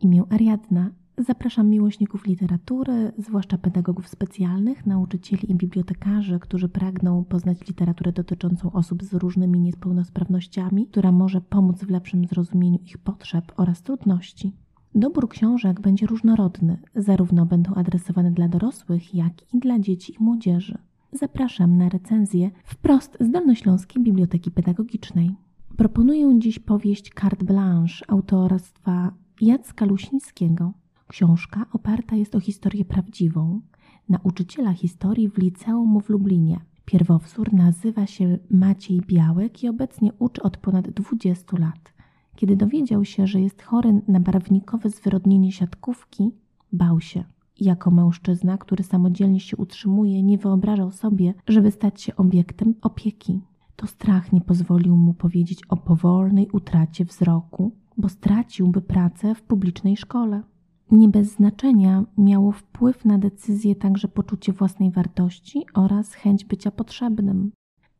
imię Ariadna. Zapraszam miłośników literatury, zwłaszcza pedagogów specjalnych, nauczycieli i bibliotekarzy, którzy pragną poznać literaturę dotyczącą osób z różnymi niepełnosprawnościami, która może pomóc w lepszym zrozumieniu ich potrzeb oraz trudności. Dobór książek będzie różnorodny, zarówno będą adresowane dla dorosłych, jak i dla dzieci i młodzieży. Zapraszam na recenzję wprost z Dolnośląskiej Biblioteki Pedagogicznej. Proponuję dziś powieść Carte Blanche autorstwa Jacka Lusińskiego. Książka oparta jest o historię prawdziwą, nauczyciela historii w liceum w Lublinie. Pierwowzór nazywa się Maciej Białek i obecnie uczy od ponad 20 lat. Kiedy dowiedział się, że jest chory na barwnikowe zwyrodnienie siatkówki, bał się. Jako mężczyzna, który samodzielnie się utrzymuje, nie wyobrażał sobie, żeby stać się obiektem opieki. To strach nie pozwolił mu powiedzieć o powolnej utracie wzroku, bo straciłby pracę w publicznej szkole. Nie bez znaczenia miało wpływ na decyzję także poczucie własnej wartości oraz chęć bycia potrzebnym.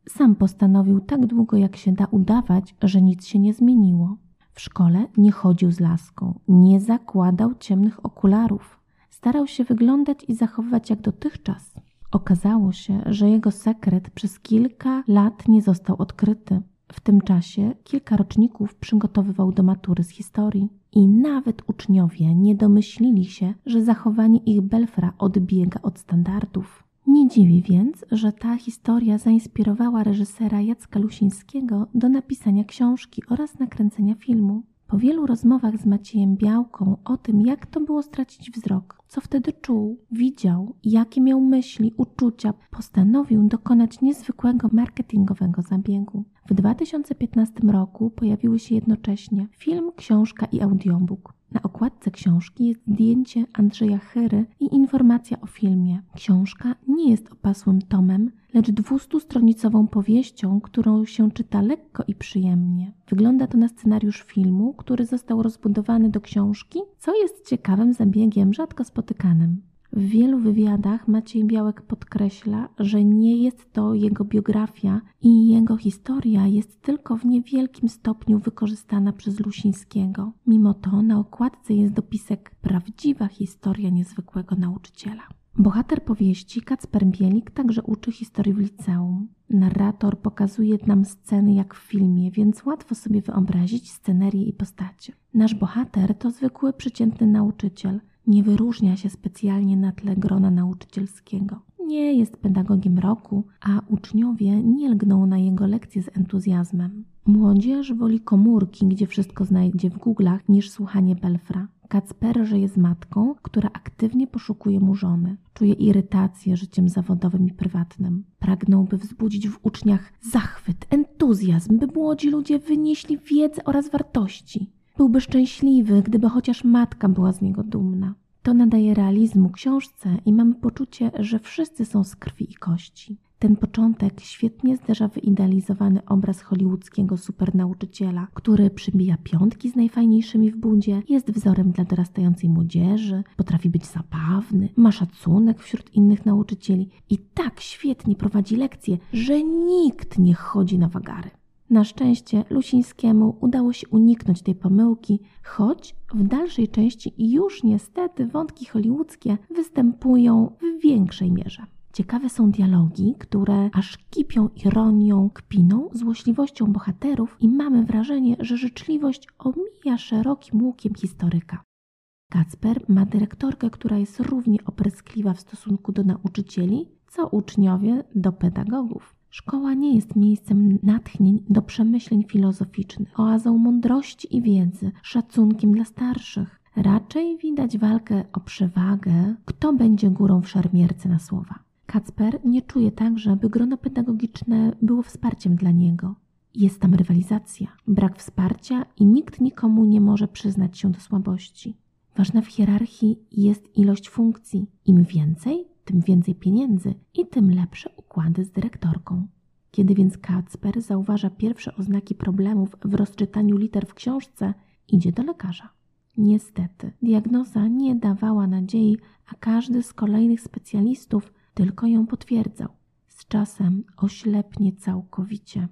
Sam postanowił tak długo jak się da udawać, że nic się nie zmieniło. W szkole nie chodził z laską, nie zakładał ciemnych okularów. Starał się wyglądać i zachowywać jak dotychczas. Okazało się, że jego sekret przez kilka lat nie został odkryty. W tym czasie kilka roczników przygotowywał do matury z historii i nawet uczniowie nie domyślili się, że zachowanie ich belfra odbiega od standardów. Nie dziwi więc, że ta historia zainspirowała reżysera Jacka Lusińskiego do napisania książki oraz nakręcenia filmu. Po wielu rozmowach z Maciejem Białką o tym, jak to było stracić wzrok, co wtedy czuł, widział, jakie miał myśli, uczucia, postanowił dokonać niezwykłego marketingowego zabiegu. W 2015 roku pojawiły się jednocześnie film, książka i audiobook. Na okładce książki jest zdjęcie Andrzeja Chyry i informacja o filmie. Książka nie jest opasłym tomem, lecz dwustustronicową powieścią, którą się czyta lekko i przyjemnie. Wygląda to na scenariusz filmu, który został rozbudowany do książki, co jest ciekawym zabiegiem, rzadko spotykanym. W wielu wywiadach Maciej Białek podkreśla, że nie jest to jego biografia i jego historia jest tylko w niewielkim stopniu wykorzystana przez Lusińskiego. Mimo to na okładce jest dopisek Prawdziwa historia niezwykłego nauczyciela. Bohater powieści Kacper Bielik także uczy historii w liceum. Narrator pokazuje nam sceny jak w filmie, więc łatwo sobie wyobrazić scenerię i postacie. Nasz bohater to zwykły, przeciętny nauczyciel. Nie wyróżnia się specjalnie na tle grona nauczycielskiego. Nie jest pedagogiem roku, a uczniowie nie lgną na jego lekcje z entuzjazmem. Młodzież woli komórki, gdzie wszystko znajdzie w Google'ach, niż słuchanie Belfra. Kacper żyje z matką, która aktywnie poszukuje mu żony. Czuje irytację życiem zawodowym i prywatnym. Pragnął, by wzbudzić w uczniach zachwyt, entuzjazm, by młodzi ludzie wynieśli wiedzę oraz wartości. Byłby szczęśliwy, gdyby chociaż matka była z niego dumna. To nadaje realizmu książce i mamy poczucie, że wszyscy są z krwi i kości. Ten początek świetnie zderza wyidealizowany obraz hollywoodzkiego supernauczyciela, który przybija piątki z najfajniejszymi w budzie, jest wzorem dla dorastającej młodzieży, potrafi być zabawny, ma szacunek wśród innych nauczycieli i tak świetnie prowadzi lekcje, że nikt nie chodzi na wagary. Na szczęście Lusińskiemu udało się uniknąć tej pomyłki, choć w dalszej części już niestety wątki hollywoodzkie występują w większej mierze. Ciekawe są dialogi, które aż kipią ironią, kpiną, złośliwością bohaterów i mamy wrażenie, że życzliwość omija szerokim łukiem historyka. Kacper ma dyrektorkę, która jest równie opryskliwa w stosunku do nauczycieli, co uczniowie do pedagogów. Szkoła nie jest miejscem natchnień do przemyśleń filozoficznych, oazą mądrości i wiedzy, szacunkiem dla starszych. Raczej widać walkę o przewagę, kto będzie górą w szermierce na słowa. Kacper nie czuje także, by grono pedagogiczne było wsparciem dla niego. Jest tam rywalizacja, brak wsparcia i nikt nikomu nie może przyznać się do słabości. Ważna w hierarchii jest ilość funkcji. Im więcej, tym więcej pieniędzy i tym lepsze układy z dyrektorką. Kiedy więc Kacper zauważa pierwsze oznaki problemów w rozczytaniu liter w książce, idzie do lekarza. Niestety, diagnoza nie dawała nadziei, a każdy z kolejnych specjalistów tylko ją potwierdzał. Z czasem oślepnie całkowicie.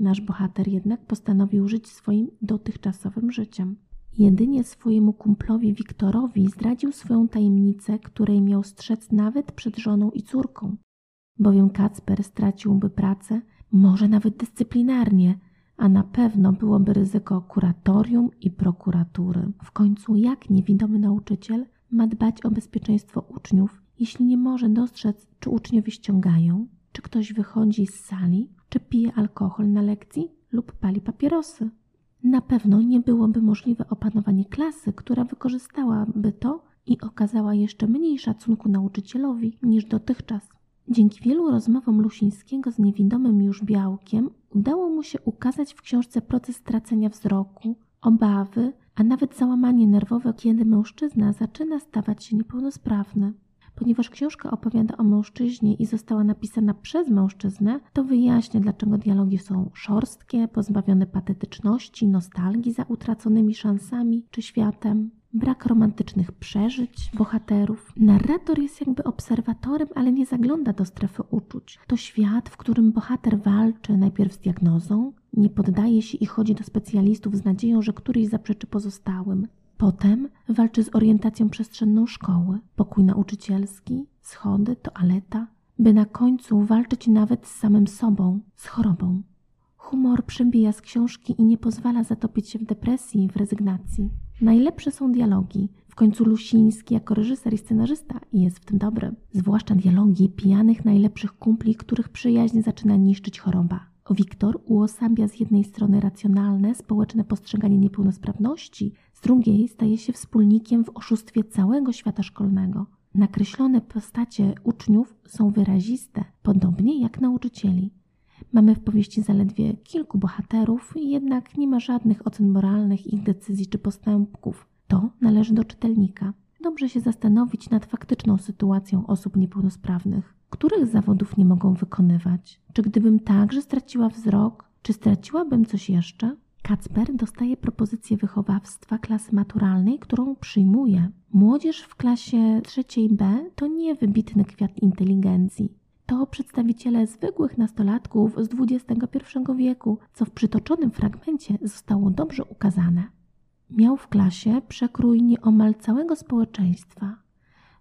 Nasz bohater jednak postanowił żyć swoim dotychczasowym życiem. Jedynie swojemu kumplowi Wiktorowi zdradził swoją tajemnicę, której miał strzec nawet przed żoną i córką. Bowiem Kacper straciłby pracę, może nawet dyscyplinarnie, a na pewno byłoby ryzyko kuratorium i prokuratury. W końcu jak niewidomy nauczyciel ma dbać o bezpieczeństwo uczniów, jeśli nie może dostrzec, czy uczniowie ściągają, czy ktoś wychodzi z sali, czy pije alkohol na lekcji lub pali papierosy. Na pewno nie byłoby możliwe opanowanie klasy, która wykorzystałaby to i okazała jeszcze mniej szacunku nauczycielowi niż dotychczas. Dzięki wielu rozmowom Lusińskiego z niewidomym już Białkiem udało mu się ukazać w książce proces tracenia wzroku, obawy, a nawet załamanie nerwowe, kiedy mężczyzna zaczyna stawać się niepełnosprawny. Ponieważ książka opowiada o mężczyźnie i została napisana przez mężczyznę, to wyjaśnia, dlaczego dialogi są szorstkie, pozbawione patetyczności, nostalgii za utraconymi szansami czy światem, brak romantycznych przeżyć bohaterów. Narrator jest jakby obserwatorem, ale nie zagląda do strefy uczuć. To świat, w którym bohater walczy najpierw z diagnozą, nie poddaje się i chodzi do specjalistów z nadzieją, że któryś zaprzeczy pozostałym. Potem walczy z orientacją przestrzenną szkoły, pokój nauczycielski, schody, toaleta, by na końcu walczyć nawet z samym sobą, z chorobą. Humor przebija z książki i nie pozwala zatopić się w depresji w rezygnacji. Najlepsze są dialogi. W końcu Lusiński jako reżyser i scenarzysta jest w tym dobry. Zwłaszcza dialogi pijanych najlepszych kumpli, których przyjaźń zaczyna niszczyć choroba. Wiktor uosabia z jednej strony racjonalne, społeczne postrzeganie niepełnosprawności, z drugiej staje się wspólnikiem w oszustwie całego świata szkolnego. Nakreślone postacie uczniów są wyraziste, podobnie jak nauczycieli. Mamy w powieści zaledwie kilku bohaterów, jednak nie ma żadnych ocen moralnych ich decyzji czy postępków. To należy do czytelnika. Dobrze się zastanowić nad faktyczną sytuacją osób niepełnosprawnych. Których zawodów nie mogą wykonywać? Czy gdybym także straciła wzrok, czy straciłabym coś jeszcze? Kacper dostaje propozycję wychowawstwa klasy maturalnej, którą przyjmuje. Młodzież w klasie trzeciej B to nie wybitny kwiat inteligencji to przedstawiciele zwykłych nastolatków z XXI wieku, co w przytoczonym fragmencie zostało dobrze ukazane. Miał w klasie przekrój nieomal całego społeczeństwa.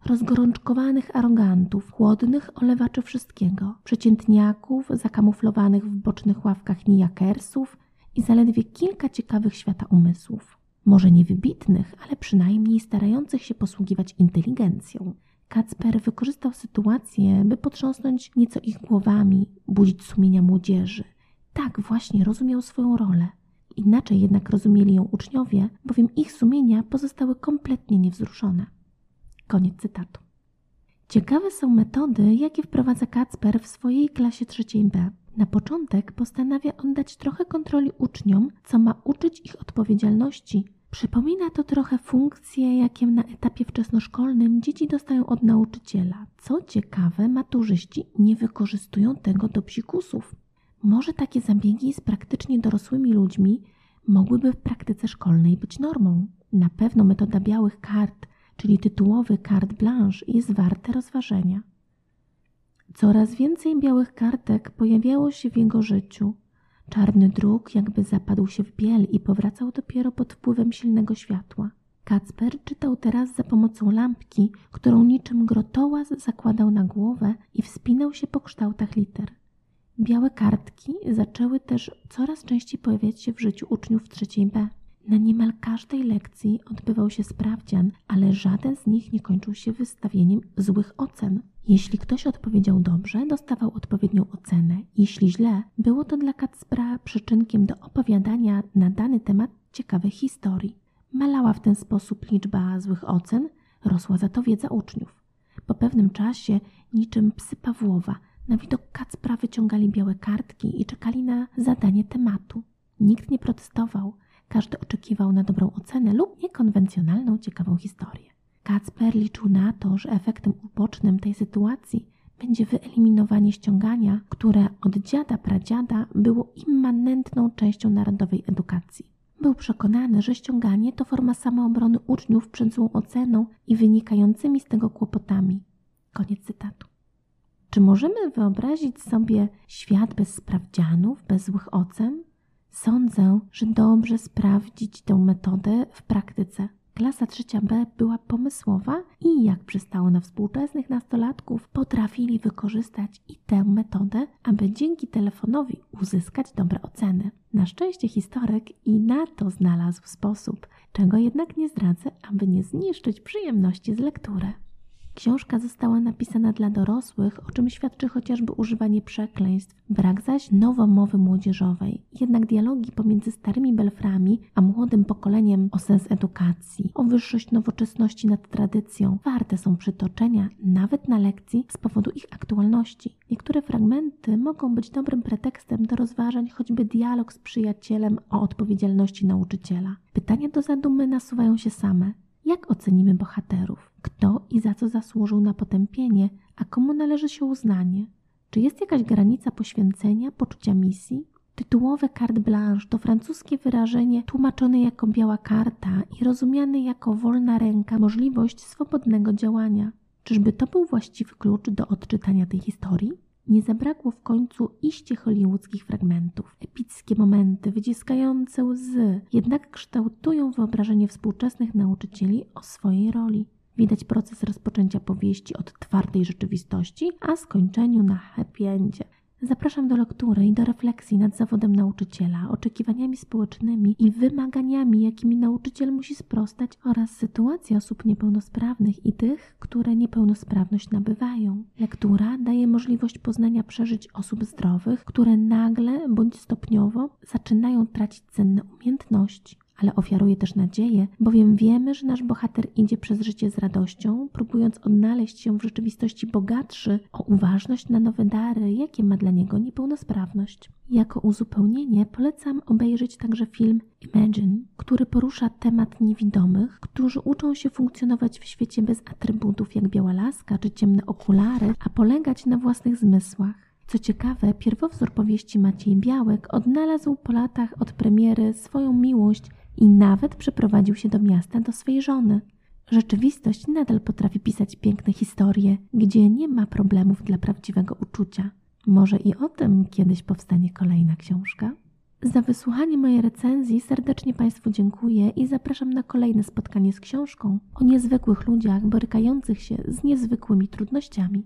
Rozgorączkowanych arogantów, chłodnych olewaczy wszystkiego, przeciętniaków zakamuflowanych w bocznych ławkach nijakersów i zaledwie kilka ciekawych świata umysłów. Może nie wybitnych, ale przynajmniej starających się posługiwać inteligencją. Kacper wykorzystał sytuację, by potrząsnąć nieco ich głowami, budzić sumienia młodzieży. Tak właśnie rozumiał swoją rolę. Inaczej jednak rozumieli ją uczniowie, bowiem ich sumienia pozostały kompletnie niewzruszone. Koniec cytatu. Ciekawe są metody, jakie wprowadza Kacper w swojej klasie trzeciej B. Na początek postanawia oddać trochę kontroli uczniom, co ma uczyć ich odpowiedzialności Przypomina to trochę funkcje, jakie na etapie wczesnoszkolnym dzieci dostają od nauczyciela. Co ciekawe, maturzyści nie wykorzystują tego do psikusów. Może takie zabiegi z praktycznie dorosłymi ludźmi mogłyby w praktyce szkolnej być normą. Na pewno metoda białych kart, czyli tytułowy carte blanche, jest warte rozważenia. Coraz więcej białych kartek pojawiało się w jego życiu. Czarny druk jakby zapadł się w biel i powracał dopiero pod wpływem silnego światła. Kacper czytał teraz za pomocą lampki, którą niczym grotołaz zakładał na głowę i wspinał się po kształtach liter. Białe kartki zaczęły też coraz częściej pojawiać się w życiu uczniów trzeciej B. Na niemal każdej lekcji odbywał się sprawdzian, ale żaden z nich nie kończył się wystawieniem złych ocen. Jeśli ktoś odpowiedział dobrze, dostawał odpowiednią ocenę. Jeśli źle, było to dla Kacpra przyczynkiem do opowiadania na dany temat ciekawej historii. Malała w ten sposób liczba złych ocen, rosła za to wiedza uczniów. Po pewnym czasie, niczym psy Pawłowa, na widok Kacpra wyciągali białe kartki i czekali na zadanie tematu. Nikt nie protestował, każdy oczekiwał na dobrą ocenę lub niekonwencjonalną, ciekawą historię. Kacper liczył na to, że efektem ubocznym tej sytuacji będzie wyeliminowanie ściągania, które od dziada pradziada było immanentną częścią narodowej edukacji. Był przekonany, że ściąganie to forma samoobrony uczniów przed złą oceną i wynikającymi z tego kłopotami. Koniec cytatu. Czy możemy wyobrazić sobie świat bez sprawdzianów, bez złych ocen? Sądzę, że dobrze sprawdzić tę metodę w praktyce. Klasa trzecia B była pomysłowa i jak przystało na współczesnych nastolatków, potrafili wykorzystać i tę metodę, aby dzięki telefonowi uzyskać dobre oceny. Na szczęście historyk i na to znalazł sposób, czego jednak nie zdradzę, aby nie zniszczyć przyjemności z lektury. Książka została napisana dla dorosłych, o czym świadczy chociażby używanie przekleństw, brak zaś nowomowy młodzieżowej. Jednak dialogi pomiędzy starymi belframi a młodym pokoleniem o sens edukacji, o wyższość nowoczesności nad tradycją, warte są przytoczenia nawet na lekcji z powodu ich aktualności. Niektóre fragmenty mogą być dobrym pretekstem do rozważań, choćby dialog z przyjacielem o odpowiedzialności nauczyciela. Pytania do zadumy nasuwają się same. Jak ocenimy bohaterów? Kto i za co zasłużył na potępienie, a komu należy się uznanie? Czy jest jakaś granica poświęcenia, poczucia misji? Tytułowe carte blanche to francuskie wyrażenie tłumaczone jako biała karta i rozumiane jako wolna ręka, możliwość swobodnego działania. Czyżby to był właściwy klucz do odczytania tej historii? Nie zabrakło w końcu iście hollywoodzkich fragmentów. Epickie momenty, wyciskające łzy, jednak kształtują wyobrażenie współczesnych nauczycieli o swojej roli. Widać proces rozpoczęcia powieści od twardej rzeczywistości, a skończeniu na happy endzie. Zapraszam do lektury i do refleksji nad zawodem nauczyciela, oczekiwaniami społecznymi i wymaganiami, jakimi nauczyciel musi sprostać, oraz sytuacji osób niepełnosprawnych i tych, które niepełnosprawność nabywają. Lektura daje możliwość poznania przeżyć osób zdrowych, które nagle bądź stopniowo zaczynają tracić cenne umiejętności ale ofiaruje też nadzieję, bowiem wiemy, że nasz bohater idzie przez życie z radością, próbując odnaleźć się w rzeczywistości bogatszy o uważność na nowe dary, jakie ma dla niego niepełnosprawność. Jako uzupełnienie polecam obejrzeć także film Imagine, który porusza temat niewidomych, którzy uczą się funkcjonować w świecie bez atrybutów jak biała laska czy ciemne okulary, a polegać na własnych zmysłach. Co ciekawe, pierwowzór powieści Maciej Białek odnalazł po latach od premiery swoją miłość i nawet przeprowadził się do miasta do swej żony. Rzeczywistość nadal potrafi pisać piękne historie, gdzie nie ma problemów dla prawdziwego uczucia. Może i o tym kiedyś powstanie kolejna książka? Za wysłuchanie mojej recenzji serdecznie Państwu dziękuję i zapraszam na kolejne spotkanie z książką o niezwykłych ludziach borykających się z niezwykłymi trudnościami.